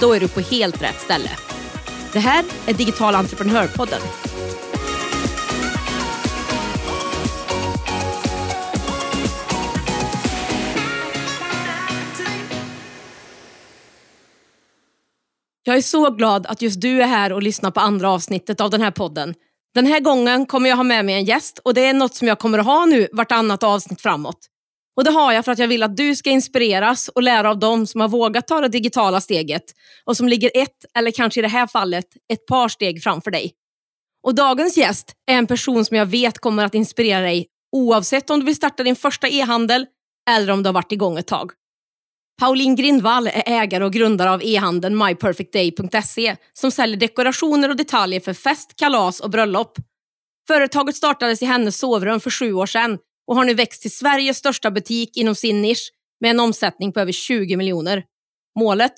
Då är du på helt rätt ställe. Det här är Digital entreprenörpodden. Jag är så glad att just du är här och lyssnar på andra avsnittet av den här podden. Den här gången kommer jag ha med mig en gäst och det är något som jag kommer att ha nu vartannat avsnitt framåt. Och det har jag för att jag vill att du ska inspireras och lära av dem som har vågat ta det digitala steget och som ligger ett, eller kanske i det här fallet, ett par steg framför dig. Och dagens gäst är en person som jag vet kommer att inspirera dig oavsett om du vill starta din första e-handel eller om du har varit igång ett tag. Pauline Grindvall är ägare och grundare av e-handeln myperfectday.se som säljer dekorationer och detaljer för fest, kalas och bröllop. Företaget startades i hennes sovrum för sju år sedan och har nu växt till Sveriges största butik inom sin nisch med en omsättning på över 20 miljoner. Målet?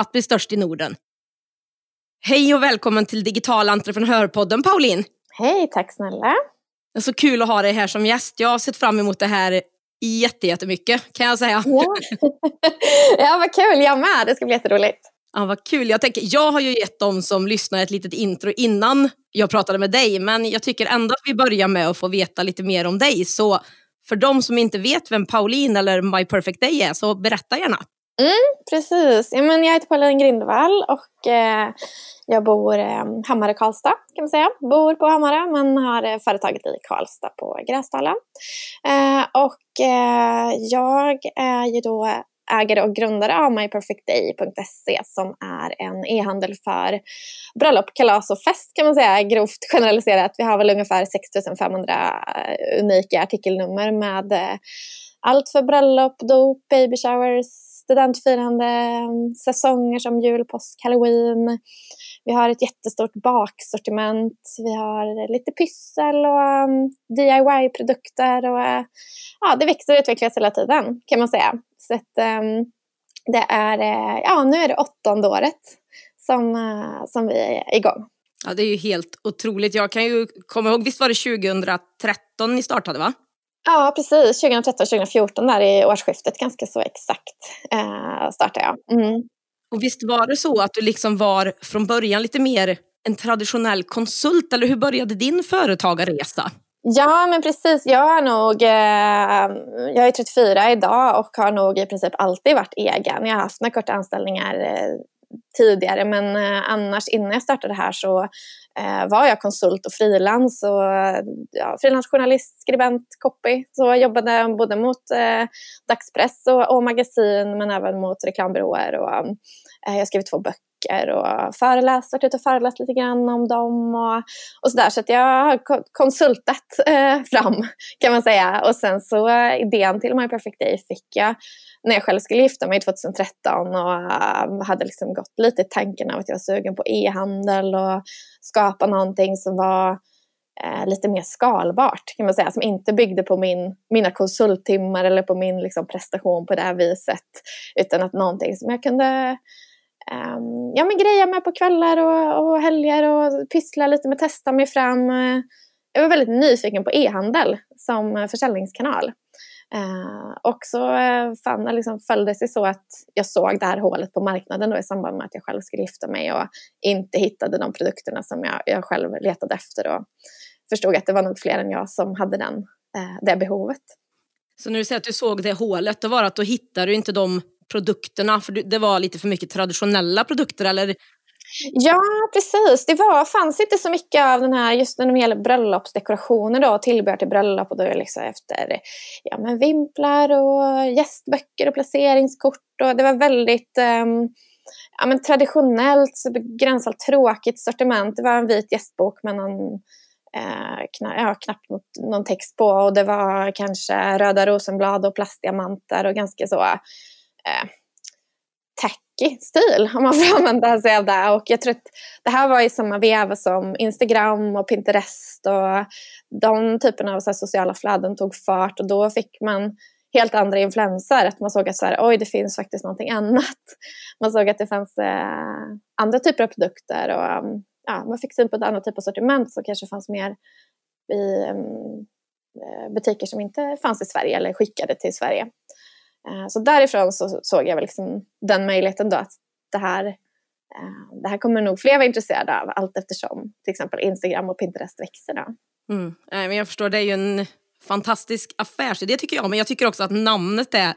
Att bli störst i Norden. Hej och välkommen till Digital entreprenörpodden Pauline. Hej, tack snälla. Det är så kul att ha dig här som gäst. Jag har sett fram emot det här jättemycket kan jag säga. Ja. ja, vad kul. Jag med. Det ska bli jätteroligt. Ja, vad kul. Jag, tänker, jag har ju gett dem som lyssnar ett litet intro innan jag pratade med dig, men jag tycker ändå att vi börjar med att få veta lite mer om dig. Så för de som inte vet vem Pauline eller My Perfect Day är, så berätta gärna. Mm, precis. Ja, men jag heter Pauline Grindvall och eh, jag bor eh, Hammarö Karlstad kan man säga. Bor på Hammarö men har eh, företaget i Karlstad på Gräsdalen. Eh, och eh, jag är ju då ägare och grundare av myperfectday.se som är en e-handel för bröllop, kalas och fest kan man säga grovt generaliserat. Vi har väl ungefär 6500 eh, unika artikelnummer med eh, allt för bröllop, dop, baby showers, studentfirande, mm, säsonger som jul, påsk, halloween. Vi har ett jättestort baksortiment. Vi har lite pyssel och mm, um, DIY-produkter. Och, uh, ja, det växer och utvecklas hela tiden kan man säga. Så att, um, det är, uh, ja, nu är det åttonde året som, uh, som vi är igång. Ja, det är ju helt otroligt. Jag kan ju komma ihåg, visst var det 2013 ni startade va? Ja, precis. 2013-2014 där i årsskiftet, ganska så exakt, eh, startade jag. Mm. Och visst var det så att du liksom var från början lite mer en traditionell konsult, eller hur började din företagarresa? Ja, men precis. Jag är nog, eh, jag är 34 idag och har nog i princip alltid varit egen. Jag har haft några korta anställningar eh, tidigare men eh, annars innan jag startade här så eh, var jag konsult och frilans och ja, frilansjournalist, skribent, copy. Så jag jobbade både mot eh, dagspress och, och, magasin men även mot reklambyråer och eh, jag skrev två böcker och föreläst, varit ute typ, och föreläst lite grann om dem och, och sådär. Så att jag har konsultat eh, fram kan man säga. Och sen så eh, idén till My Perfect Day fick jag när jag själv skulle gifta mig 2013 och eh, hade liksom gått lite i tanken av att jag var sugen på e-handel och skapa någonting som var eh, lite mer skalbart kan man säga, som inte byggde på min, mina konsulttimmar eller på min liksom, prestation på det här viset, utan att någonting som jag kunde Ehm, ja, men greja med på kvällar och, och helger och pyssla lite med, testa mig fram. Jag var väldigt nyfiken på e-handel som försäljningskanal. Ehm, och så eh, liksom, följde det sig så att jag såg det här hålet på marknaden då, i samband med att jag själv skulle gifta mig och inte hittade de produkterna som jag, jag själv letade efter och förstod att det var nog fler än jag som hade den, eh, det behovet. Så när du säger att du såg det hålet, då var det att då hittade du inte de produkterna, för det var lite för mycket traditionella produkter eller Ja, precis. Det var, fanns inte så mycket av den här, just när det gäller bröllopsdekorationer då, tillbehör till bröllop och då är det liksom efter ja, men vimplar och gästböcker och placeringskort och det var väldigt um, ja, men traditionellt, begränsat tråkigt sortiment. Det var en vit gästbok med någon eh, kna, ja, knappt något, någon text på och det var kanske röda rosenblad och plastdiamanter och ganska så eh, tacky stil om man får använda sig av det. Och jag tror att det här var i samma veva som Instagram och Pinterest och de typerna av så sociala flöden tog fart och då fick man helt andra influenser. Att man såg att så här, oj, det finns faktiskt någonting annat. Man såg att det fanns eh, andra typer av produkter och mm, ja, man fick syn på ett annat typ av sortiment som kanske fanns mer i um, butiker som inte fanns i Sverige eller skickade till Sverige. Eh, så därifrån så såg jag väl liksom den möjligheten då att det här, eh, det här kommer nog fler vara intresserade av allt eftersom till exempel Instagram och Pinterest växer. Då. Mm. Eh, men jag förstår, det är ju en fantastisk affärsidé tycker jag. Men jag tycker också att namnet är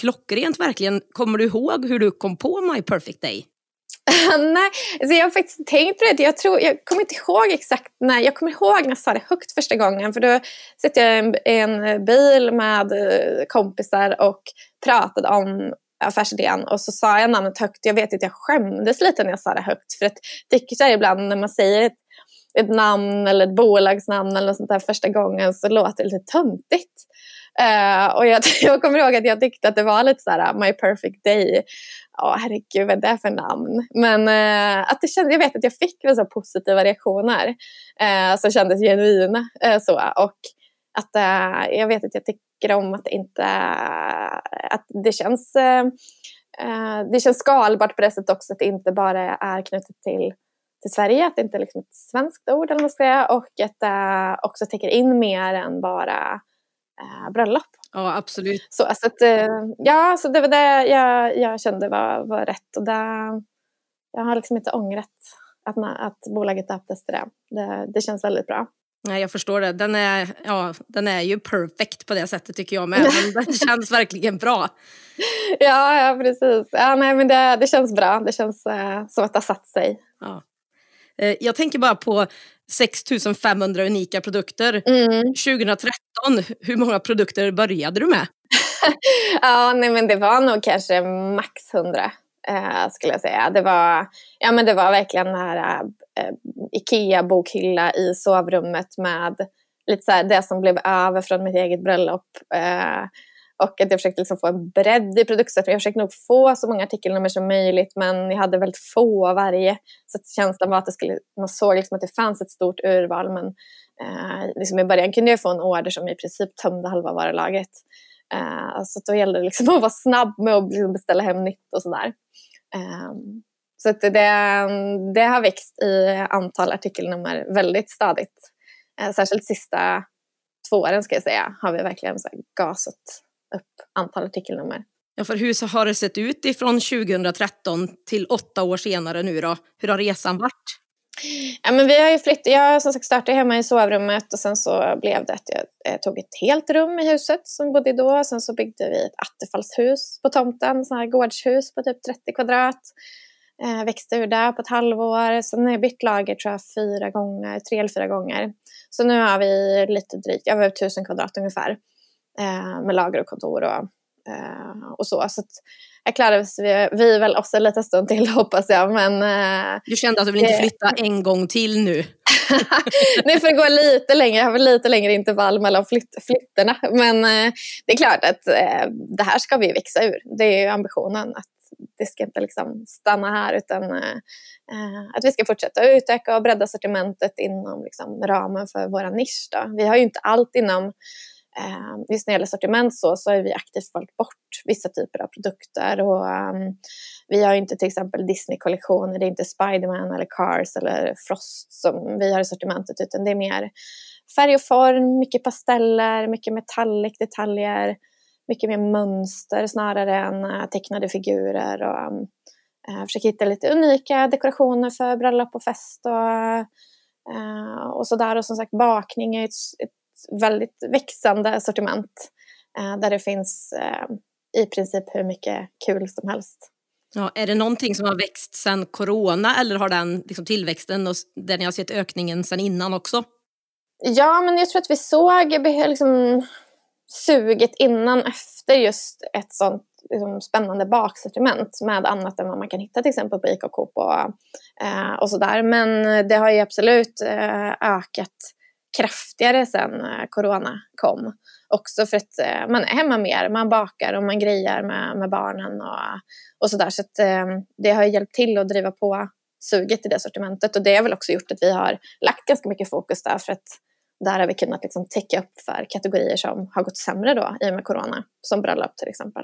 klockrent verkligen. Kommer du ihåg hur du kom på My Perfect Day? Nej, alltså jag har faktiskt tänkt på det. Jag, tror, jag kommer inte ihåg exakt när. Jag kommer ihåg när jag sa det högt första gången. För då satt jag i en, en bil med eh, kompisar och pratade om affärsidén och så sa jag namnet högt. Jag vet att jag skämdes lite när jag sa det högt. För att det tycker så ibland när man säger ett ett namn eller ett bolagsnamn eller något sånt där första gången så låter det lite töntigt. Uh, och jag, jag kommer ihåg att jag tyckte att det var lite så här uh, My Perfect Day. Ja, oh, herregud, vad är det för namn? Men uh, att det kändes, jag vet att jag fick så positiva reaktioner uh, som kändes genuina. Uh, så. Och att jag vet att jag tycker om att det inte att det känns det känns skalbart på det sättet också att det inte bara är knutet till till Sverige, att det inte är liksom ett svenskt ord eller vad man ska säga och att det också täcker in mer än bara bröllop. Ja, absolut. Så, alltså att, eh, ja, så det var det jag, jag kände var, var rätt och det, jag har liksom inte ångrat att, att bolaget döptes till det. det. Det känns väldigt bra. Nej, jag förstår det. Den är, ja, den är ju perfekt på det sättet tycker jag med. Men den känns verkligen bra. Ja, ja precis. Ja, nej, men det, det känns bra. Det känns eh, som att det har satt sig. Ja. Eh, jag tänker bara på 6500 unika produkter. Mm. 2013, hur många produkter började du med? ja, nej, men det var nog kanske max 100 eh, skulle jag säga. Det var, ja, men det var verkligen den här eh, Ikea-bokhylla i sovrummet med lite så här, det som blev över från mitt eget bröllop. Eh, och att jag försökte liksom få en bredd i produktsättningen. Jag försökte nog få så många artikelnummer som möjligt men jag hade väldigt få av varje. Så att känslan var att det skulle, man såg liksom att det fanns ett stort urval men eh, liksom i början kunde jag få en order som i princip tömde halva varulagret. Eh, så då gällde det liksom att vara snabb med att liksom beställa hem nytt och sådär. Eh, så att det, det har växt i antal artikelnummer väldigt stadigt. Eh, särskilt sista två åren ska jag säga har vi verkligen så gasat upp antal artikelnummer. Ja, för hur har det sett ut ifrån 2013 till åtta år senare nu då? Hur har resan varit? Ja, men vi har ju flyttat, jag som sagt startade hemma i sovrummet och sen så blev det att jag tog ett helt rum i huset som bodde då. Sen så byggde vi ett attefallshus på tomten, så här gårdshus på typ 30 kvadrat. Eh, växte ur där på ett halvår. Sen har jag bytt lager tror jag fyra gånger, tre eller fyra gånger. Så nu har vi lite drygt, över tusen kvadrat ungefär eh, med lager och kontor och, eh, och så. så jag klarade vi, vi väl oss en liten stund till hoppas jag. Men, eh, du kände att du vill inte flytta en gång till nu? nu får det gå lite längre, jag har lite längre intervall mellan flytt, flytterna. Men eh, det är klart att eh, det här ska vi växa ur. Det är ju ambitionen att det ska inte liksom stanna här utan eh, att vi ska fortsätta utöka och bredda sortimentet inom liksom, ramen för vår nisch. Då. Vi har ju inte allt inom Eh, Ehm, just när det gäller sortiment så, så har vi aktivt valt bort vissa typer av produkter. Och, um, vi har inte till exempel Disney-kollektioner, det är inte Spiderman eller Cars eller Frost som vi har i sortimentet utan det är mer färg och form, mycket pasteller, mycket metallic detaljer, mycket mer mönster snarare än uh, tecknade figurer. Och, um, försöker hitta lite unika dekorationer för bröllop och fest och, uh, och sådär. Och som sagt bakning är ett, ett väldigt växande sortiment eh, där det finns eh, i princip hur mycket kul som helst. Ja, är det någonting som har växt sedan corona eller har den liksom, tillväxten och där ni har sett ökningen sedan innan också? Ja, men jag tror att vi såg liksom, suget innan efter just ett sånt liksom, spännande baksortiment med annat än vad man kan hitta till exempel på Ica och Coop och, eh, och sådär. Men det har ju absolut eh, ökat kraftigare sen eh, corona kom. Också för att eh, man är hemma mer, man bakar och man grejar med, med barnen och, och sådär. Så att, eh, det har hjälpt till att driva på suget i det sortimentet och det har väl också gjort att vi har lagt ganska mycket fokus där för att där har vi kunnat liksom täcka upp för kategorier som har gått sämre då i och med corona, som bröllop till exempel.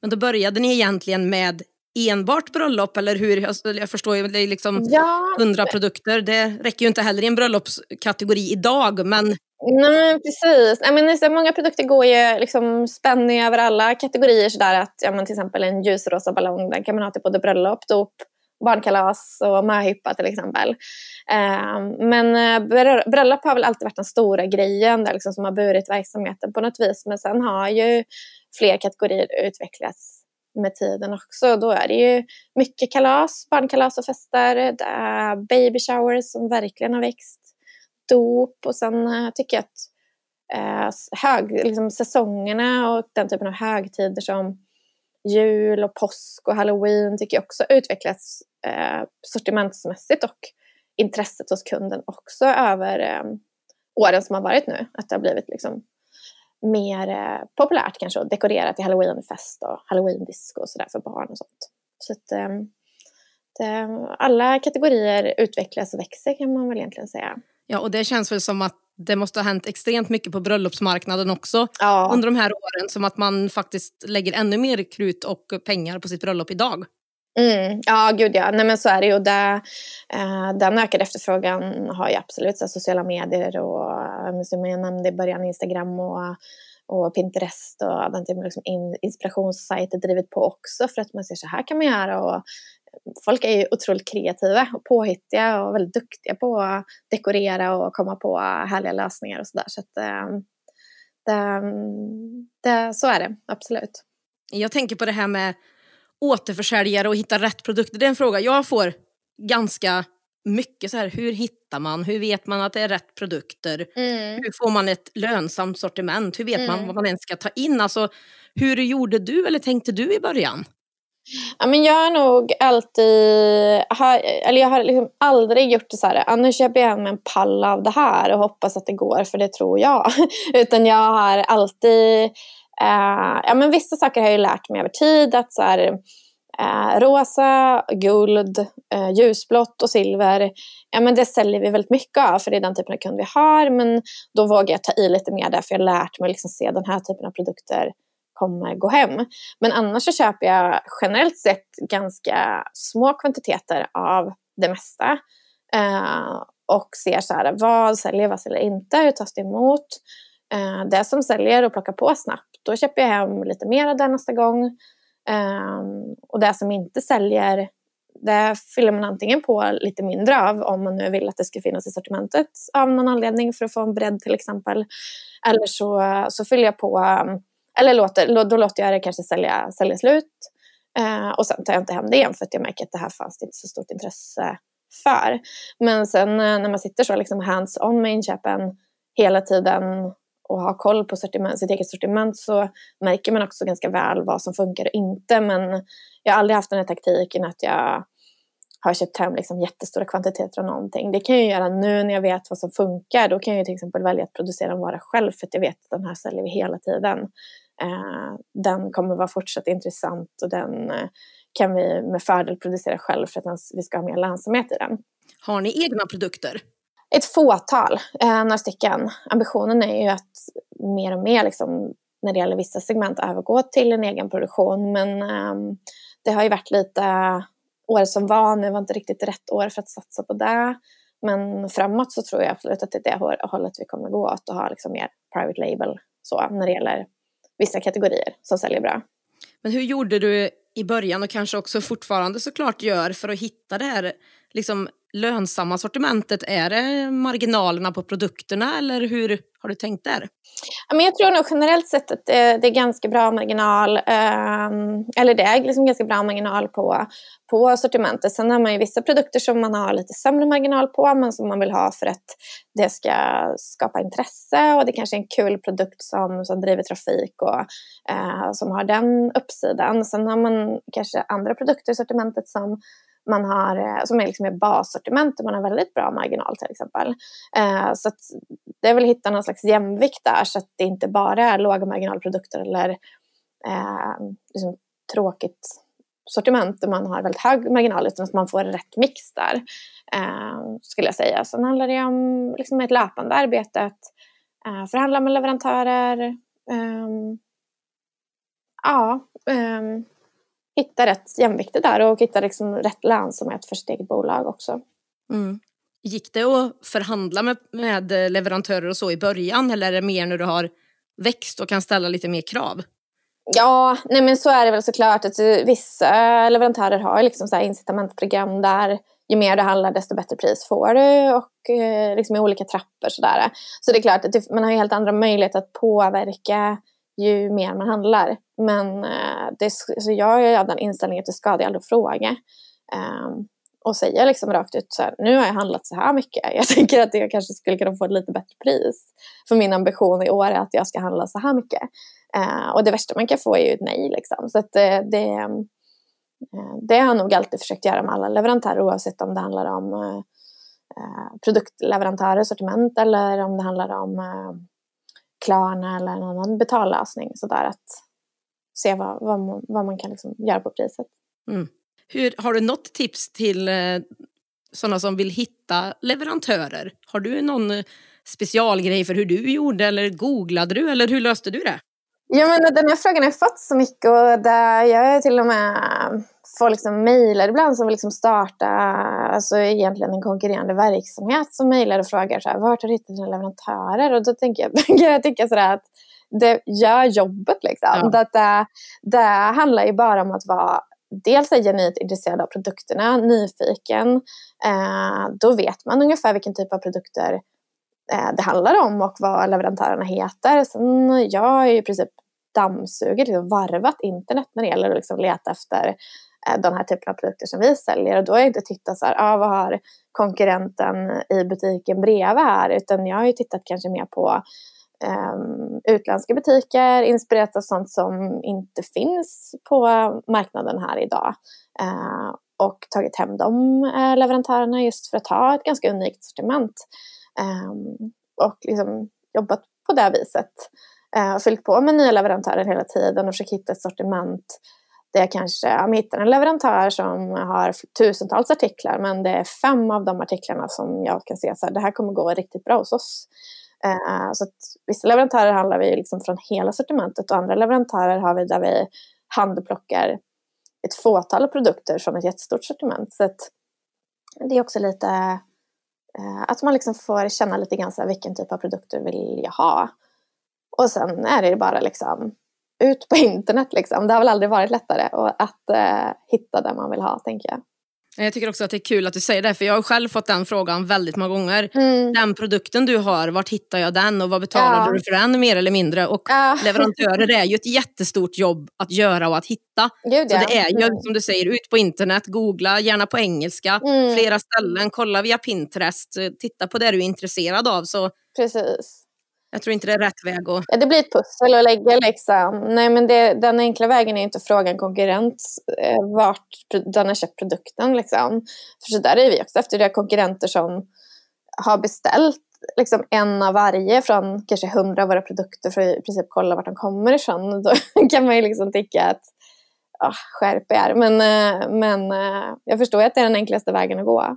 Men då började ni egentligen med enbart bröllop eller hur? Jag förstår ju, det är liksom hundra produkter. Det räcker ju inte heller i en bröllopskategori idag, men Nej, precis. I men, så många produkter går ju liksom spänning över alla kategorier. Sådär att, ja, men, till exempel en ljusrosa ballong den kan man ha till både bröllop, dop, barnkalas och möhippa till exempel. Uh, men uh, bröllop har väl alltid varit den stora grejen där, liksom, som har burit verksamheten på något vis. Men sen har ju fler kategorier utvecklats med tiden också. Då är det ju mycket kalas, barnkalas och fester, det är baby showers som verkligen har växt, dop och sen eh, tycker jag att eh, hög, liksom säsongerna och den typen av högtider som jul och påsk och halloween tycker jag också utvecklats eh, sortimentsmässigt och intresset hos kunden också över eh, åren som har varit nu. Att det har blivit liksom mer eh, populärt kanske att dekorera till halloweenfest och halloweendisco och sådär för barn och sånt. Så att, eh, det, alla kategorier utvecklas och växer kan man väl egentligen säga. Ja, och det känns väl som att det måste ha hänt extremt mycket på bröllopsmarknaden också ja. under de här åren. Som att man faktiskt lägger ännu mer krut och pengar på sitt bröllop idag. Mm, ja, gud ja. Nej, men så är det ju. Det, eh, den ökade efterfrågan har ju absolut så sociala medier och som jag nämnde i början Instagram och, och Pinterest och den typen av liksom in, inspirationssajter drivit på också för att man ser så här kan man göra. Och folk är ju otroligt kreativa och påhittiga och väldigt duktiga på att dekorera och komma på härliga lösningar och sådär. Så att eh, det, det, så är det absolut. Jag tänker på det här med återförsäljare och hitta rätt produkter. Det är en fråga jag får ganska mycket så här, hur hittar man, hur vet man att det är rätt produkter? Mm. Hur får man ett lönsamt sortiment? Hur vet mm. man vad man ens ska ta in? Alltså, hur gjorde du eller tänkte du i början? Ja, men jag har nog alltid, har, eller jag har liksom aldrig gjort det så här, nu köper jag hem en pall av det här och hoppas att det går för det tror jag. Utan jag har alltid Eh, ja, men vissa saker har jag lärt mig över tid. Att så här, eh, rosa, guld, eh, ljusblått och silver, ja, men det säljer vi väldigt mycket av för det är den typen av kund vi har. Men då vågar jag ta i lite mer därför jag har lärt mig att liksom se den här typen av produkter kommer gå hem. Men annars så köper jag generellt sett ganska små kvantiteter av det mesta. Eh, och ser så här, vad säljer, vad säljer inte, hur tas det emot? Eh, det som säljer och plockar på snabbt, då köper jag hem lite mer av det nästa gång. Eh, och det som inte säljer, det fyller man antingen på lite mindre av om man nu vill att det ska finnas i sortimentet av någon anledning för att få en bredd till exempel. Eller så, så fyller jag på, eller låter, då låter jag det kanske sälja, sälja slut. Eh, och sen tar jag inte hem det igen för att jag märker att det här fanns det inte så stort intresse för. Men sen eh, när man sitter så liksom hands-on med inköpen hela tiden och ha koll på sortiment, sitt eget sortiment så märker man också ganska väl vad som funkar och inte. Men jag har aldrig haft den här taktiken att jag har köpt hem liksom jättestora kvantiteter av någonting. Det kan jag göra nu när jag vet vad som funkar. Då kan jag till exempel välja att producera en vara själv för att jag vet att den här säljer vi hela tiden. Eh, den kommer vara fortsatt intressant och den eh, kan vi med fördel producera själv för att vi ska ha mer lönsamhet i den. Har ni egna produkter? Ett fåtal, eh, några stycken. Ambitionen är ju att mer och mer liksom, när det gäller vissa segment övergå till en egen produktion. Men eh, det har ju varit lite år som var nu var inte riktigt rätt år för att satsa på det. Men framåt så tror jag absolut att det är det hållet vi kommer gå åt och ha liksom mer private label så när det gäller vissa kategorier som säljer bra. Men hur gjorde du i början och kanske också fortfarande såklart gör för att hitta det här liksom lönsamma sortimentet? Är det marginalerna på produkterna eller hur har du tänkt där? jag tror nog generellt sett att det, är ganska bra marginal, ehm, eller det är liksom ganska bra marginal på, på sortimentet. Sen har man ju vissa produkter som man har lite sämre marginal på men som man vill ha för att det ska skapa intresse och det kanske är en kul produkt som, som driver trafik och eh, som har den uppsidan. Sen har man kanske andra produkter i sortimentet som man har, eh, som är liksom ett bassortiment där man har väldigt bra marginal till exempel. Eh, så det är väl att hitta någon slags jämvikt där så att det inte bara är låga marginalprodukter eller eh, liksom tråkigt sortiment där man har väldigt hög marginal utan att man får rätt mix där. Eh, skulle jag säga. Sen handlar det om liksom ett löpande arbete att eh, förhandla med leverantörer. Eh, ja, ehm, hitta rätt jämvikter där och hitta liksom rätt lönsamhet för sitt eget bolag också. Mm. Gick det att förhandla med, med leverantörer och så i början eller är det mer när du har växt och kan ställa lite mer krav? Ja, nej men så är det väl såklart. Att vissa leverantörer har liksom så incitamentprogram där ju mer du handlar desto bättre pris får du och eh, liksom i olika trappor sådär. Så det är klart att man har ju helt andra möjligheter att påverka ju mer man handlar. Men eh, det, så jag har den inställningen att det ska aldrig fråga. Um, och säga liksom rakt ut så här, nu har jag handlat så här mycket. Jag tänker att jag kanske skulle kunna få ett lite bättre pris. För min ambition i år är att jag ska handla så här mycket. Eh, och det värsta man kan få är ju ett nej liksom. Så att eh, det, det, det har jag nog alltid försökt göra med alla leverantörer oavsett om det handlar om produktleverantörer, sortiment eller om det handlar om Klarna eller en annan betallösning. Så där att se vad, vad, man, vad man kan liksom göra på priset. Mm. Hur, har du något tips till eh, sådana som vill hitta leverantörer? Har du någon eh, specialgrej för hur du gjorde eller googlade du eller hur löste du det? Ja, men den här frågan har jag fått så mycket och där jag är till och med folk som mejlar ibland som vill liksom starta alltså egentligen en konkurrerande verksamhet som mejlar och frågar så här, vart har du hittat dina leverantörer? Och då tänker jag, jag tycker sådär att det gör jobbet liksom. Ja. Att det, det handlar ju bara om att vara dels är genuint intresserad av produkterna, nyfiken. Eh, då vet man ungefär vilken typ av produkter eh, det handlar om och vad leverantörerna heter. Sen jag har ju i princip dammsugit, liksom varvat internet när det gäller att liksom leta efter Eh, den här typen av produkter som vi säljer. Och då har jag inte tittat så här, ah, vad har konkurrenten i butiken bredvid här? Utan jag har ju tittat kanske mer på um, utländska butiker, inspirerat av sånt som inte finns på marknaden här idag. Uh, och tagit hem de uh, leverantörerna just för att ha ett ganska unikt sortiment. Um, och liksom jobbat på det viset. Uh, fyllt på med nya leverantörer hela tiden och försökt hitta ett sortiment där jag kanske ja, hittar en leverantör som har tusentals artiklar men det är fem av de artiklarna som jag kan se att det här kommer gå riktigt bra hos oss. Eh, så att vissa leverantörer handlar vi liksom från hela sortimentet och andra leverantörer har vi där vi handplockar ett fåtal produkter från ett jättestort sortiment. Så att det är också lite eh, att man liksom får känna lite grann så här, vilken typ av produkter vill jag ha. Och sen är det bara liksom ut på internet liksom. Det har väl aldrig varit lättare att uh, hitta det man vill ha tänker jag. Jag tycker också att det är kul att du säger det, för jag har själv fått den frågan väldigt många gånger. Mm. Den produkten du har, vart hittar jag den och vad betalar ja. du för den mer eller mindre? Och ja. leverantörer är ju ett jättestort jobb att göra och att hitta. Gud, Så ja. det är ju mm. som du säger, ut på internet, googla, gärna på engelska, mm. flera ställen, kolla via Pinterest, titta på det du är intresserad av. Så Precis. Jag tror inte det är rätt väg att... Ja, det blir ett pussel att lägga liksom. Nej, men det, den enkla vägen är inte att fråga en konkurrent eh, vart den har köpt produkten. Liksom. För så där är vi också efter. Det är konkurrenter som har beställt liksom en av varje från kanske hundra av våra produkter för att i princip kolla vart de kommer ifrån. Då kan man ju liksom tycka att oh, skärp er. Men, eh, men eh, jag förstår att det är den enklaste vägen att gå.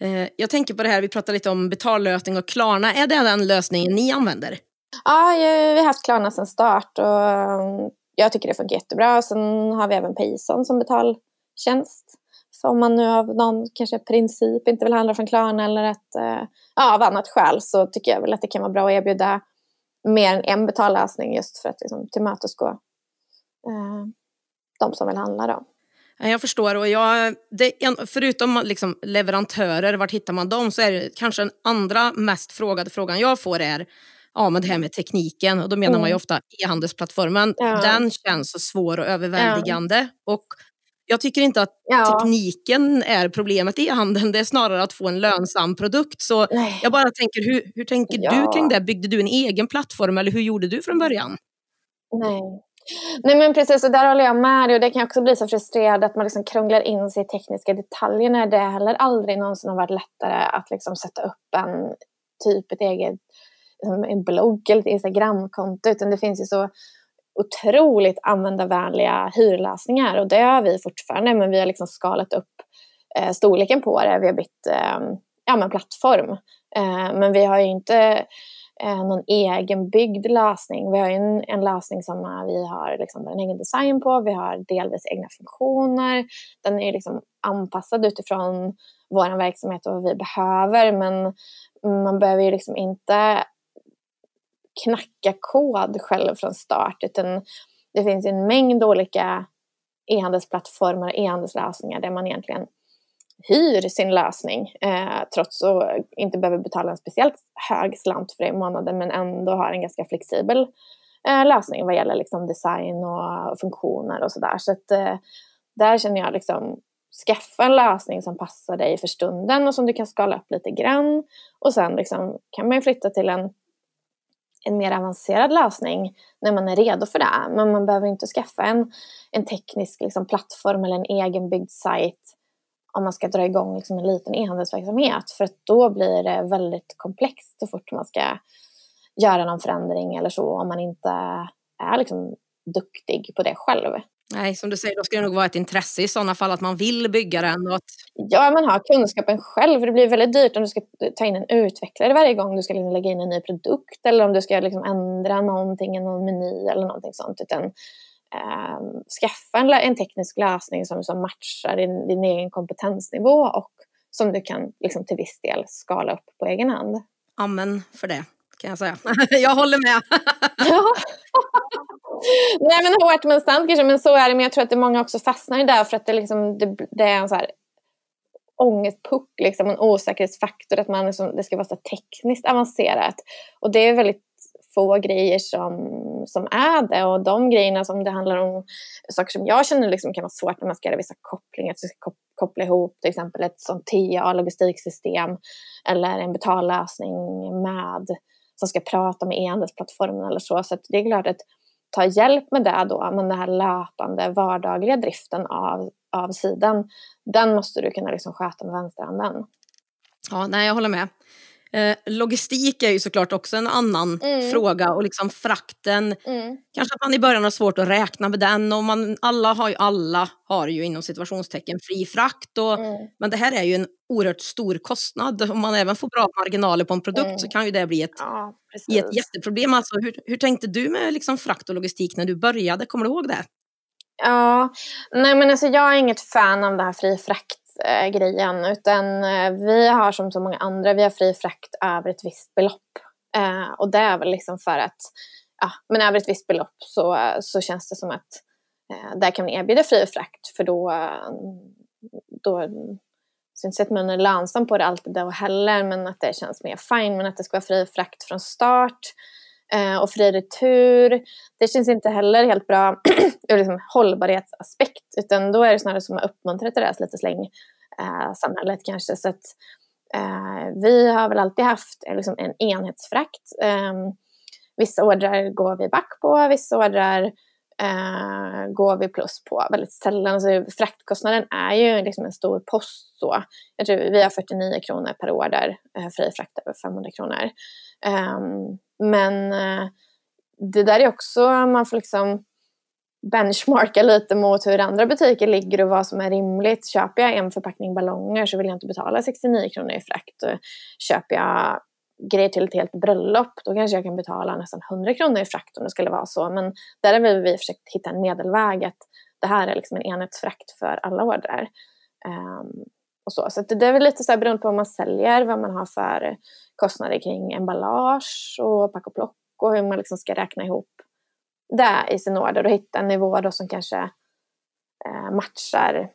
Eh, jag tänker på det här, vi pratade lite om betallösning och Klarna. Är det den lösningen ni använder? Ja, vi har haft Klarna sedan start och mm, jag tycker det funkar jättebra. Sen har vi även Payson som betaltjänst. Så om man nu av någon kanske princip inte vill handla från Klarna eller ett, eh, ja, av annat skäl så tycker jag väl att det kan vara bra att erbjuda mer än en betallösning just för att liksom, tillmötesgå eh, de som vill handla. Då. Jag förstår. Och jag, det, förutom liksom leverantörer, vart hittar man dem? Så är det kanske den andra mest frågade frågan jag får är ja, men det här med tekniken. Och då menar mm. man ju mm. ofta e-handelsplattformen. Ja. Den känns så svår och överväldigande. Ja. Och jag tycker inte att ja. tekniken är problemet i e-handeln. Det är snarare att få en lönsam produkt. Så Nej. jag bara tänker, hur, hur tänker du kring det? Byggde du en egen plattform eller hur gjorde du från början? Nej. Nej men precis, och där håller jag med dig. Och det kan också bli så frustrerande att man liksom krånglar in sig i tekniska detaljer när det heller aldrig någonsin har varit lättare att liksom sätta upp en typ ett eget liksom en blogg eller ett Instagramkonto. Utan det finns ju så otroligt användarvänliga hyrlösningar och det har vi fortfarande men vi har liksom skalat upp eh, storleken på det. Vi har bytt eh, ja, men plattform. Eh, men vi har ju inte eh, någon egenbyggd lösning. Vi har en, en lösning som vi har liksom en egen design på. Vi har delvis egna funktioner. Den är liksom anpassad utifrån vår verksamhet och vad vi behöver. Men man behöver ju liksom inte knacka kod själv från start utan det finns en mängd olika e-handelsplattformar och e-handelslösningar där man egentligen hyr sin lösning eh, trots att inte behöver betala en speciellt hög slant för det i månaden men ändå har en ganska flexibel eh, lösning vad gäller liksom design och funktioner och sådär. Så att eh, där känner jag liksom skaffa en lösning som passar dig för stunden och som du kan skala upp lite grann och sen liksom kan man flytta till en en mer avancerad lösning när man är redo för det. Men man behöver inte skaffa en, en teknisk liksom, plattform eller en egenbyggd sajt om man ska dra igång liksom, en liten e-handelsverksamhet. För då blir det väldigt komplext så fort man ska göra någon förändring eller så om man inte är liksom, duktig på det själv. Nej, som du säger, då ska det nog vara ett intresse i sådana fall att man vill bygga den. Och att... Ja, man har kunskapen själv. För det blir väldigt dyrt om du ska ta in en utvecklare varje gång du ska liksom lägga in en ny produkt eller om du ska liksom ändra någonting i någon meny eller någonting sånt. Utan eh, skaffa en, en, teknisk lösning som, som matchar din, din egen kompetensnivå och som du kan liksom, till viss del skala upp på egen hand. Amen för det kan jag säga. jag håller med. Nej men hårt men sant kanske, men så är det. Men jag tror att det många också fastnar i det för att det, liksom, det, det är en så här ångestpuck, liksom, en osäkerhetsfaktor, att man liksom, det ska vara så tekniskt avancerat. Och det är väldigt få grejer som, som är det. Och de grejerna som det handlar om, saker som jag känner liksom kan vara svårt när man ska göra vissa kopplingar, att ska koppla ihop till exempel ett sånt TA-logistiksystem eller en betallösning med som ska prata med e-handelsplattformen eller så. Så det är klart att ta hjälp med det då, men den här löpande vardagliga driften av, av sidan, den måste du kunna liksom sköta med vänsterhanden. Ja, nej, jag håller med. Eh, logistik är ju såklart också en annan mm. fråga och liksom frakten. Mm. Kanske att man i början har svårt att räkna med den och man, alla, har ju, alla har ju inom situationstecken fri frakt. Och, mm. Men det här är ju en oerhört stor kostnad. Om man även får bra marginaler på en produkt så mm. kan ju det bli ett, ja, ett jätteproblem. Alltså, hur, hur tänkte du med liksom frakt och logistik när du började? Kommer du ihåg det? Ja, nej men alltså jag är inget fan av det här fri frakt eh, grejen. Utan eh, vi har som så många andra, vi har fri frakt över ett visst belopp. Eh, och det är väl liksom för att, ja, men över ett visst belopp så, så känns det som att eh, där kan vi erbjuda fri frakt för då, då syns att man är lönsam på det alltid då heller men att det känns mer fine men att det ska vara fri frakt från start eh, och fri retur. Det känns inte heller helt bra ur liksom hållbarhetsaspekt utan då är det snarare som att uppmuntra till det här slit eh, samhället kanske. Så att, eh, vi har väl alltid haft eh, liksom en enhetsfrakt. Eh, vissa ordrar går vi back på, vissa ordrar eh, går vi plus på väldigt sällan. Alltså, fraktkostnaden är ju liksom en stor post. Så. Jag tror vi har 49 kronor per order, eh, fri frakt över 500 kronor. Um, men eh, det där är också, man får liksom benchmarka lite mot hur andra butiker ligger och vad som är rimligt. Köper jag en förpackning ballonger så vill jag inte betala 69 kronor i frakt. Köper jag grejer till ett helt bröllop då kanske jag kan betala nästan 100 kronor i frakt om det skulle vara så. Men där har vi försökt hitta en medelväg att det här är liksom en enhetsfrakt för alla ordrar. Um, och så så det är väl lite så här beroende på vad man säljer, vad man har för kostnader kring emballage och pack och plock och hur man liksom ska räkna ihop det i sin order och hitta en nivå då som kanske eh, matchar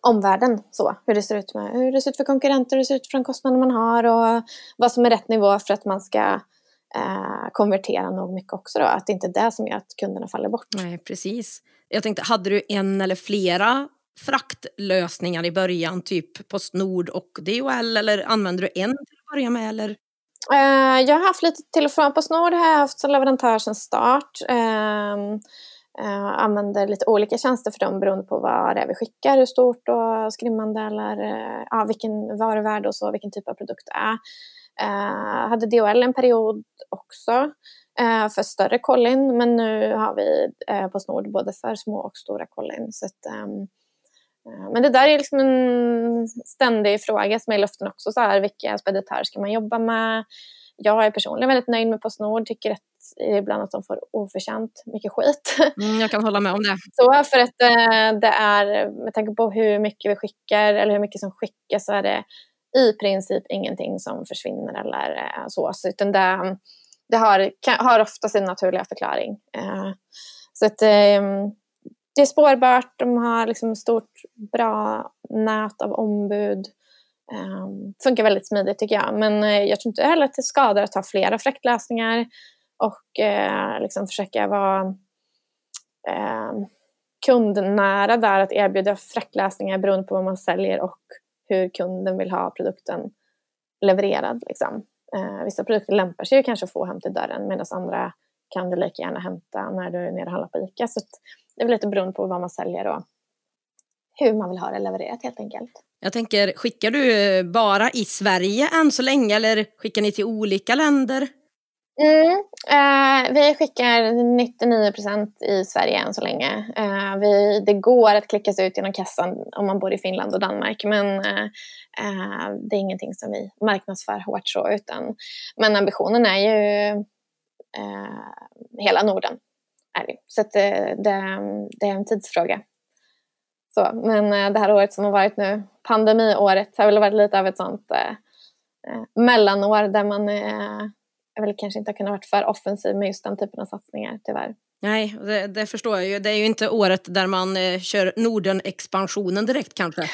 omvärlden. Så, hur, det ser ut med, hur det ser ut för konkurrenter, hur det ser ut för de kostnader man har och vad som är rätt nivå för att man ska eh, konvertera nog mycket också. Då. Att det inte är det som gör att kunderna faller bort. Nej, precis. Jag tänkte, hade du en eller flera fraktlösningar i början, typ Postnord och DHL eller använder du en till att börja med? Eller? Uh, jag har haft lite till och från. Postnord har jag haft som leverantör sedan start. Uh, uh, använder lite olika tjänster för dem beroende på vad det är vi skickar, hur stort och skrymmande eller uh, vilken varuvärde och så, vilken typ av produkt det är. Uh, hade DHL en period också för större kollin men nu har vi Postnord både för små och stora kollin. Så att, um, men det där är liksom en ständig fråga som är i luften också. Så här, vilka speditörer ska man jobba med? Jag är personligen väldigt nöjd med Postnord. Tycker att ibland att de får oförtjänt mycket skit. Mm, jag kan hålla med om det. Så för att eh, det är, med tanke på hur mycket vi skickar eller hur mycket som skickas så är det i princip ingenting som försvinner eller eh, så. Utan det, det har, har ofta sin naturliga förklaring. Så att det är spårbart, de har liksom stort bra nät av ombud. Um, funkar väldigt smidigt tycker jag. Men uh, jag tror inte heller att det skadar att ha flera fraktlösningar och uh, liksom försöka vara uh, kundnära där, att erbjuda fraktlösningar beroende på vad man säljer och hur kunden vill ha produkten levererad. Liksom. Eh, vissa produkter lämpar sig ju kanske att få hem till dörren medan andra kan du lika gärna hämta när du är nere och handlar på ICA. Så det är väl lite beroende på vad man säljer och hur man vill ha det levererat helt enkelt. Jag tänker, skickar du bara i Sverige än så länge eller skickar ni till olika länder? Mm, eh, vi skickar 99 procent i Sverige än så länge. Eh, vi, det går att klicka sig ut genom kassan om man bor i Finland och Danmark men eh, eh det är ingenting som vi marknadsför hårt så. Utan, men ambitionen är ju eh, hela Norden är det. Så att, eh, det, det, är en tidsfråga. Så, men eh, det här året som har varit nu, pandemiåret, har väl varit lite av ett sånt eh, eh mellanår där man eh, väl kanske inte har kunnat vara för offensiv med just den typen av satsningar tyvärr. Nej, det, det, förstår jag ju. Det är ju inte året där man eh, kör Norden-expansionen direkt kanske.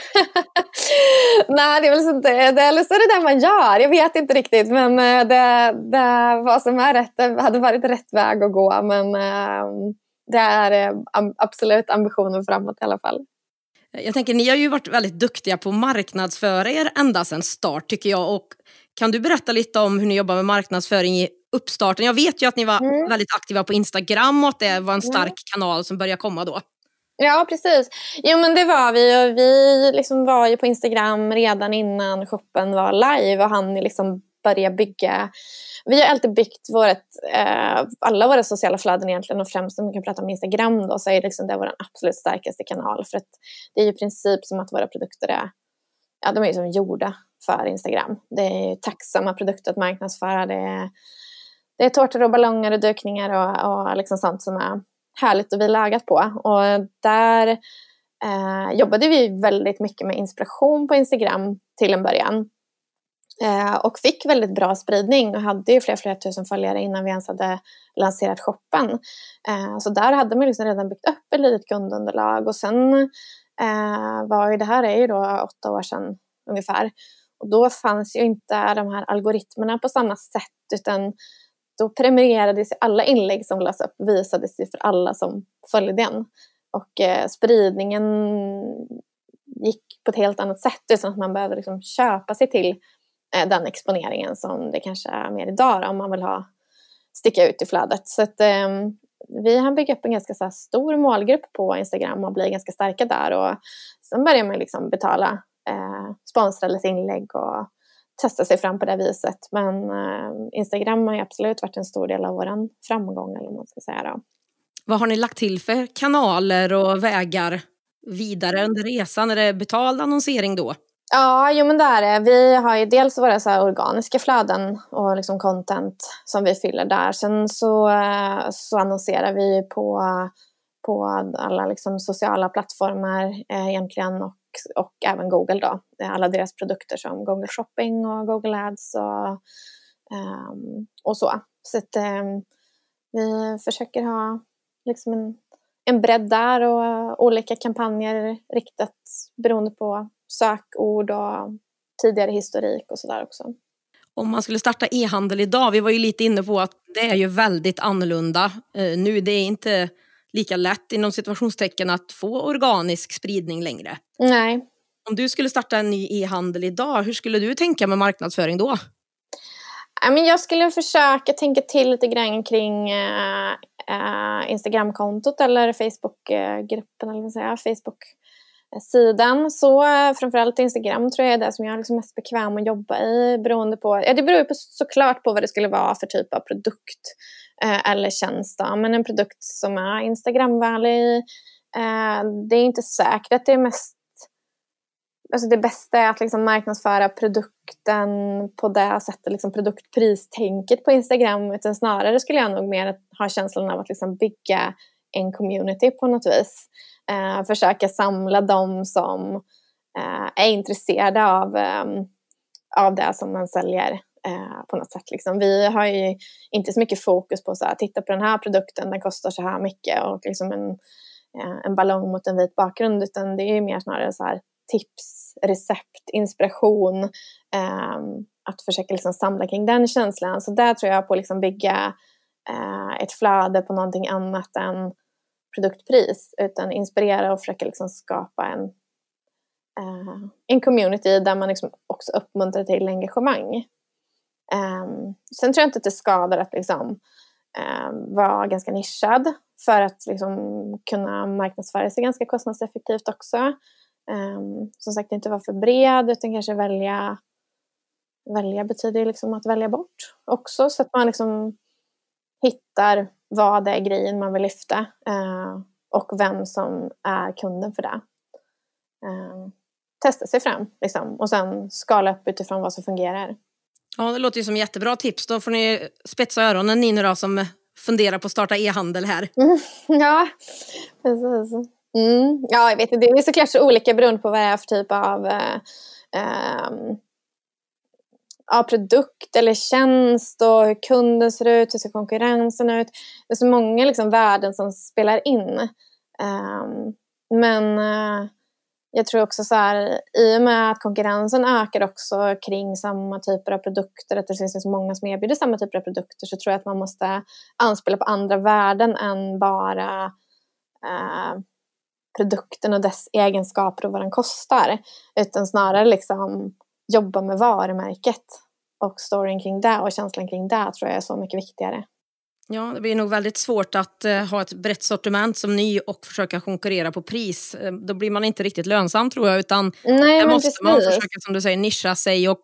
Nej, det är väl inte det. Eller så är det det man gör. Jag vet inte riktigt. Men eh, det, det, vad som är rätt det hade varit rätt väg att gå. Men eh, det är eh, absolut ambitionen framåt i alla fall. Jag tänker, ni har ju varit väldigt duktiga på att marknadsföra er ända sedan start tycker jag. Och kan du berätta lite om hur ni jobbar med marknadsföring i uppstarten? Jag vet ju att ni var mm. väldigt aktiva på Instagram och att det var en stark mm. kanal som började komma då. Ja, precis. Jo, men det var vi. Och vi liksom var ju på Instagram redan innan shoppen var live och han liksom börja bygga. Vi har alltid byggt vårt, eh, alla våra sociala flöden egentligen och främst om vi kan prata om Instagram då så är liksom det vår absolut starkaste kanal för att det är ju i princip som att våra produkter är, ja de är ju som gjorda för Instagram. Det är ju tacksamma produkter att marknadsföra. Det är, det är tårtor och ballonger och dukningar och, och liksom sånt som är härligt att vila ögat på. Och där eh, jobbade vi väldigt mycket med inspiration på Instagram till en början. Eh, och fick väldigt bra spridning och hade ju flera, flera tusen följare innan vi ens hade lanserat shoppen. Eh, så där hade man liksom redan byggt upp ett litet kundunderlag och sen eh, var ju det här är ju då åtta år sedan ungefär. Och då fanns ju inte de här algoritmerna på samma sätt utan då premierades alla inlägg som lades upp, visades ju för alla som följde den. Och eh, spridningen gick på ett helt annat sätt utan att man behövde liksom köpa sig till eh, den exponeringen som det kanske är mer idag om man vill ha sticka ut i flödet. Så att, eh, vi har byggt upp en ganska så stor målgrupp på Instagram och bli ganska starka där. Och sen började man liksom betala, eh, sponsra lite inlägg och testa sig fram på det viset. Men eh, Instagram har ju absolut varit en stor del av vår framgång. Eller man ska säga då. Vad har ni lagt till för kanaler och vägar vidare under resan? Är det betald annonsering då? Ja, jo men det är det. Vi har ju dels våra så organiska flöden och liksom content som vi fyller där. Sen så, eh, så annonserar vi på, på alla liksom sociala plattformar eh, egentligen och och även Google då. Alla deras produkter som Google Shopping och Google Ads och, ehm, och så. Så att eh, vi försöker ha liksom en, en bredd där och olika kampanjer riktat beroende på sökord och tidigare historik och sådär också. Om man skulle starta e-handel idag, vi var ju lite inne på att det är ju väldigt annorlunda eh, nu. Det är inte lika lätt inom situationstecken att få organisk spridning längre. Nej. Om du skulle starta en ny e-handel idag, hur skulle du tänka med marknadsföring då? Jag skulle försöka tänka till lite grann kring äh, Instagramkontot eller Facebookgruppen, eller vad säga, Facebook-sidan. Så framförallt Instagram tror jag är det som jag är liksom mest bekväm att jobba i. Beroende på, ja, det beror på, såklart på vad det skulle vara för typ av produkt eh, eller tjänst. Då. Men en produkt som är Instagramvänlig, eh, det är inte säkert att det är mest alltså det bästa är att liksom marknadsföra produkten på det sättet, liksom produktpristänket på Instagram. Utan snarare skulle jag nog mer ha känslan av att liksom bygga en community på något vis. Eh, försöka samla dem som eh, är intresserade av, eh, av det som man säljer eh, på något sätt. Liksom. Vi har ju inte så mycket fokus på att titta på den här produkten, den kostar så här mycket och liksom en, eh, en ballong mot en vit bakgrund utan det är mer snarare så här tips, recept, inspiration. Eh, att försöka liksom samla kring den känslan. Så där tror jag på att liksom bygga eh, ett flöde på någonting annat än produktpris. Utan inspirera och försöka liksom skapa en, eh, en community där man liksom också uppmuntrar till engagemang. Um, sen tror jag inte att det skadar att liksom, um, vara ganska nischad för att liksom, kunna marknadsföra sig ganska kostnadseffektivt också. Um, som sagt, inte vara för bred utan kanske välja Välja betyder liksom att välja bort också så att man liksom hittar vad det är grejen man vill lyfta uh, och vem som är kunden för det. Uh, testa sig fram liksom, och sen skala upp utifrån vad som fungerar. Ja, det låter ju som jättebra tips. Då får ni spetsa öronen ni nu då som funderar på att starta e-handel här. Mm, ja, precis. Mm, ja, jag vet inte. Det är såklart så olika beroende på vad det är för typ av, eh, eh, ja, produkt eller tjänst och hur kunden ser ut, hur ser konkurrensen ut. Det är så många liksom, värden som spelar in. Eh, men eh, jag tror också så här, i och med att konkurrensen ökar också kring samma typer av produkter, att det finns så många som erbjuder samma typer av produkter, så tror jag att man måste anspela på andra värden än bara eh, produkten och dess egenskaper och vad den kostar. Utan snarare liksom jobba med varumärket och storyn kring det och känslan kring det tror jag är så mycket viktigare. Ja, det blir nog väldigt svårt att uh, ha ett brett sortiment som ny och försöka konkurrera på pris. Uh, då blir man inte riktigt lönsam tror jag, utan Nej, måste precis. man försöka som du säger nischa sig och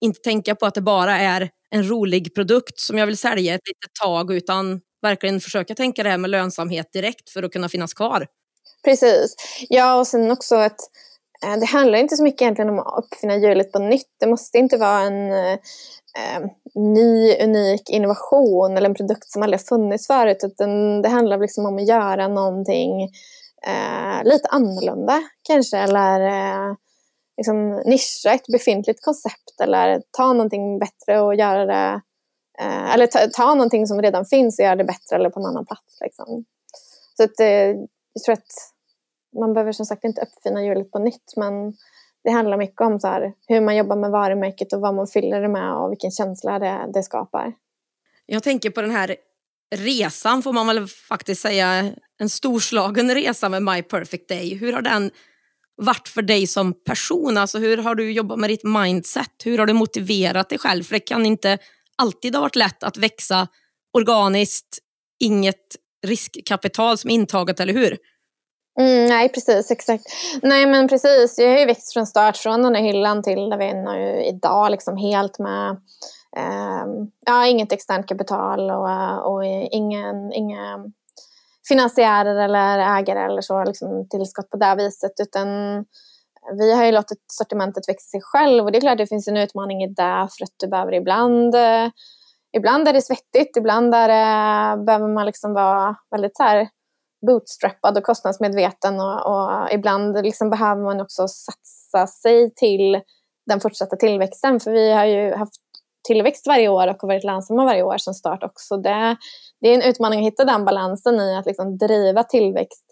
inte tänka på att det bara är en rolig produkt som jag vill sälja ett litet tag, utan verkligen försöka tänka det här med lönsamhet direkt för att kunna finnas kvar. Precis. Ja, och sen också att eh, Eh, det handlar inte så mycket egentligen om att uppfinna hjulet på nytt. Det måste inte vara en eh, ny, unik innovation eller en produkt som aldrig har funnits förut. Utan det handlar liksom om att göra någonting eh, lite annorlunda kanske. Eller eh, liksom nischa ett befintligt koncept eller ta någonting bättre och göra det eh, eller ta, ta någonting som redan finns och göra det bättre eller på en annan plats. Liksom. Så att, eh, jag tror att man behöver som sagt inte uppfinna hjulet på nytt men det handlar mycket om så här, hur man jobbar med varumärket och vad man fyller det med och vilken känsla det, det skapar. Jag tänker på den här resan får man väl faktiskt säga, en storslagen resa med My Perfect Day. Hur har den varit för dig som person? Alltså hur har du jobbat med ditt mindset? Hur har du motiverat dig själv? För det kan inte alltid ha varit lätt att växa organiskt, inget riskkapital som intaget, eller hur? Mm, nej, precis. Exakt. Nej, men precis. Jag har ju växt från start, från den där hyllan till där vi är nu idag, liksom helt med eh, ja, inget externt kapital och, och ingen, inga finansiärer eller ägare eller så, liksom tillskott på det viset. Utan vi har ju låtit sortimentet växa sig själv och det är klart det finns en utmaning i det för att du behöver ibland eh, Ibland är det svettigt, ibland är det, behöver man liksom vara väldigt så här bootstrappad och kostnadsmedveten och, och ibland liksom behöver man också satsa sig till den fortsatta tillväxten. För vi har ju haft tillväxt varje år och har varit lönsamma varje år som start också. Det, det är en utmaning att hitta den balansen i att liksom driva tillväxt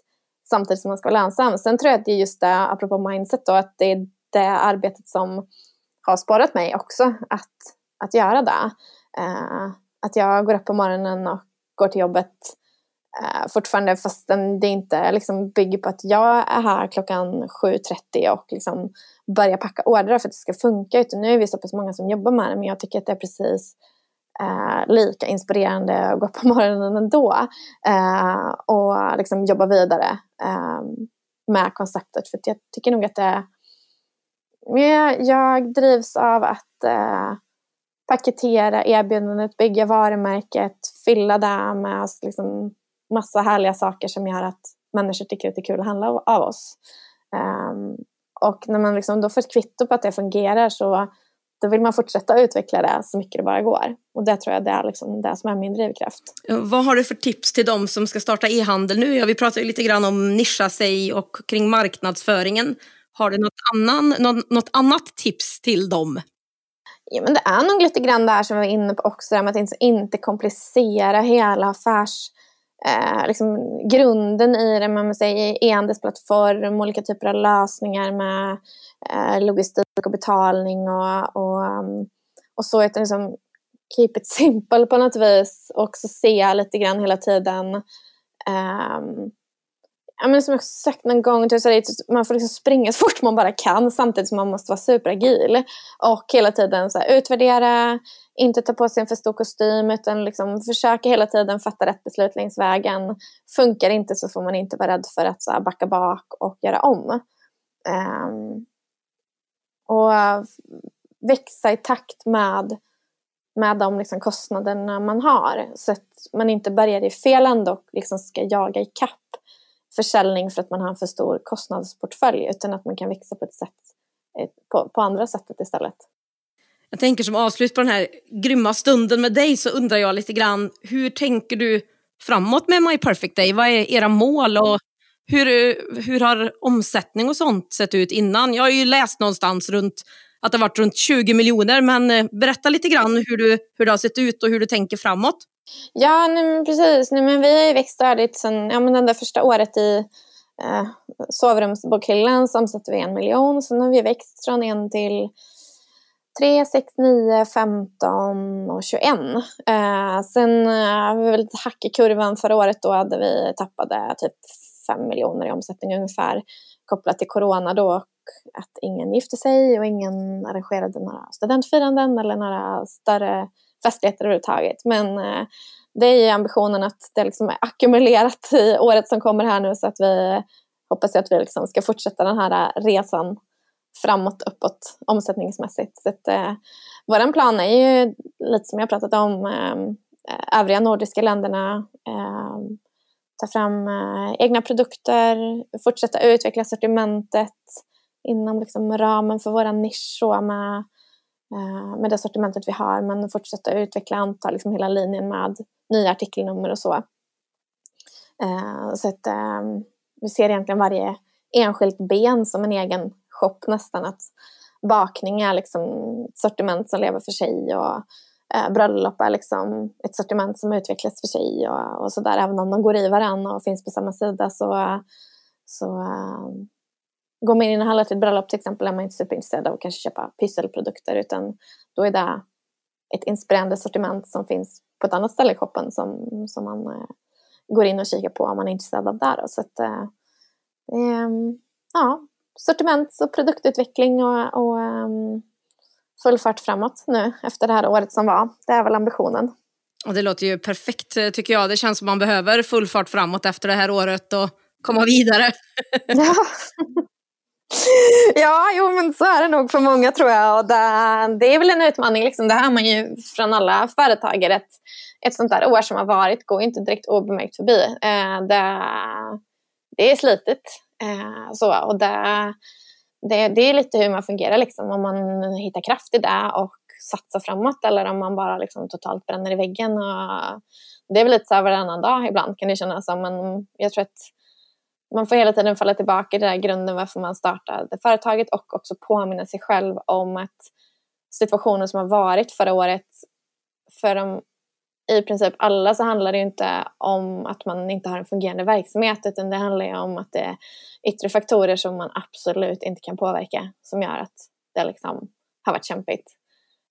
samtidigt som man ska vara lönsam. Sen tror jag att det är just det, apropå mindset då, att det är det arbetet som har sporrat mig också att, att göra det. Eh, att jag går upp på morgonen och går till jobbet Eh, fortfarande fastän det inte liksom bygger på att jag är här klockan 7.30 och liksom börjar packa ordrar för att det ska funka. Utan nu är vi så pass många som jobbar med det men jag tycker att det är precis uh, lika inspirerande att gå upp på morgonen ändå eh, och liksom jobba vidare ehm, med konceptet. För jag tycker nog att det jag drivs av att eh, paketera erbjudandet, bygga varumärket, fylla det med liksom, massa härliga saker som gör att människor tycker att det är kul att handla av oss. Um, och när man liksom då får ett kvitto på att det fungerar så då vill man fortsätta utveckla det så mycket det bara går. Och det tror jag det är liksom det som är min drivkraft. Vad har du för tips till de som ska starta e-handel nu? Ja, vi pratar ju lite grann om nischa sig och kring marknadsföringen. Har du något, annan, något, något annat tips till dem? Ja, men det är nog lite grann det här som vi var inne på också, att inte, inte komplicera hela affärs... Eh, liksom grunden i det, man säger e-handelsplattform, olika typer av lösningar med eh, logistik och betalning och, och, ehm, och så. Utan liksom keep it simple på något vis och också se lite grann hela tiden um, ja, men som jag sagt någon gång, typ typ, man får liksom springa så fort man bara kan samtidigt som man måste vara superagil. Och hela tiden så här, utvärdera, inte ta på sig en för stor kostym utan liksom försöka hela tiden fatta rätt beslut längs vägen. Funkar inte så får man inte vara rädd för att så här, backa bak och göra om. Um, och växa i takt med, med de liksom kostnaderna man har. Så att man inte börjar i fel ände och liksom ska jaga i kapp försäljning för att man har en för stor kostnadsportfölj utan att man kan växa på ett sätt på, på andra sättet istället. Jag tänker som avslut på den här grymma stunden med dig så undrar jag lite grann hur tänker du framåt med My Perfect Day? Vad är era mål och hur, hur har omsättning och sånt sett ut innan? Jag har ju läst någonstans runt att det har varit runt 20 miljoner men eh, berätta lite grann hur, du, hur det har sett ut och hur du tänker framåt. Ja, nej, precis. Nej, men vi har ju växt stadigt sen ja, men den där första året i eh, sovrumsbokhyllan så omsatte vi en miljon. Sen har vi växt från en till 3, 6, 9, 15 och 21. Eh, sen har eh, vi väl lite hack i kurvan förra året. Då hade vi tappade typ 5 miljoner i omsättning ungefär kopplat till corona då och att ingen gifte sig och ingen arrangerade några studentfiranden eller några större festligheter överhuvudtaget. Men eh, det är ju ambitionen att det liksom är ackumulerat i året som kommer här nu så att vi hoppas att vi liksom ska fortsätta den här eh, resan framåt, uppåt, omsättningsmässigt. Så att, eh, vår plan är ju lite som jag pratat om, eh, övriga nordiska länderna, eh, ta fram eh, egna produkter, fortsätta utveckla sortimentet inom liksom ramen för vår nisch med Eh, Eh, med det sortimentet vi har men fortsätta utveckla antal, liksom hela linjen med nya artikelnummer och så. Eh, så att ehm, vi ser egentligen varje enskilt ben som en egen shop nästan. Att bakning är liksom ett sortiment som lever för sig och eh, bröllop är liksom ett sortiment som utvecklas för sig och, och sådär. Även om de går i varandra och finns på samma sida så, så ehm, går man in och handlar till ett bröllop till exempel är man inte superintresserad av att kanske köpa pysselprodukter utan då är det ett inspirerande sortiment som finns på ett annat ställe i shoppen som, som man eh, går in och kikar på om man är intresserad av det. Så att, eh, eh, ja, sortiments och produktutveckling och, och eh, full fart framåt nu efter det här året som var. Det är väl ambitionen. Och det låter ju perfekt tycker jag. Det känns som man behöver full fart framåt efter det här året och komma vidare. ja. Ja, jo men så är det nog för många tror jag. Och det, det är väl en utmaning, liksom. det hör man ju från alla företagare. Ett, ett sånt där år som har varit går inte direkt obemärkt förbi. Eh, det, det är slitigt. Eh, så, och det, det, det är lite hur man fungerar, liksom. om man hittar kraft i det och satsar framåt eller om man bara liksom, totalt bränner i väggen. Och, det är väl lite så här varannan dag ibland kan det kännas som. Men jag tror att man får hela tiden falla tillbaka i den där grunden varför man startade företaget och också påminna sig själv om att situationen som har varit förra året för de, i princip alla så handlar det ju inte om att man inte har en fungerande verksamhet utan det handlar ju om att det är yttre faktorer som man absolut inte kan påverka som gör att det liksom har varit kämpigt.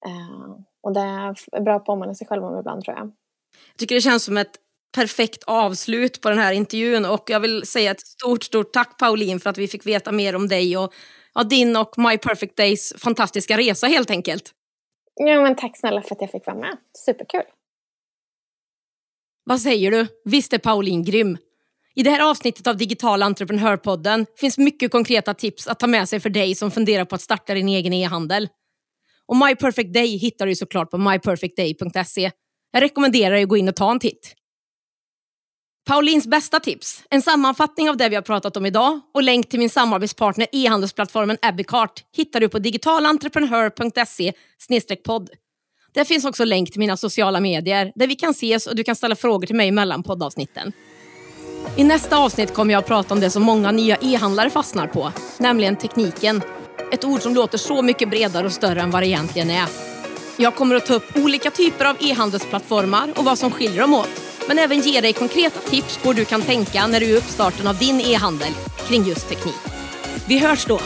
Uh, och det är bra att påminna sig själv om ibland tror jag. Jag tycker det känns som ett perfekt avslut på den här intervjun och jag vill säga ett stort, stort tack Pauline för att vi fick veta mer om dig och ja, din och My Perfect Days fantastiska resa helt enkelt. Ja, men tack snälla för att jag fick vara med. Superkul. Vad säger du? Visst är Pauline grym? I det här avsnittet av Digital entreprenörpodden finns mycket konkreta tips att ta med sig för dig som funderar på att starta din egen e-handel. Och My Perfect Day hittar du såklart på myperfectday.se. Jag rekommenderar dig att gå in och ta en titt. Paulins bästa tips, en sammanfattning av det vi har pratat om idag och länk till min samarbetspartner e-handelsplattformen Abbeycart hittar du på digitalentreprenör.se podd. Där finns också länk till mina sociala medier där vi kan ses och du kan ställa frågor till mig mellan poddavsnitten. I nästa avsnitt kommer jag att prata om det som många nya e-handlare fastnar på, nämligen tekniken. Ett ord som låter så mycket bredare och större än vad det egentligen är. Jag kommer att ta upp olika typer av e-handelsplattformar och vad som skiljer dem åt men även ge dig konkreta tips på hur du kan tänka när du är i uppstarten av din e-handel kring just teknik. Vi hörs då!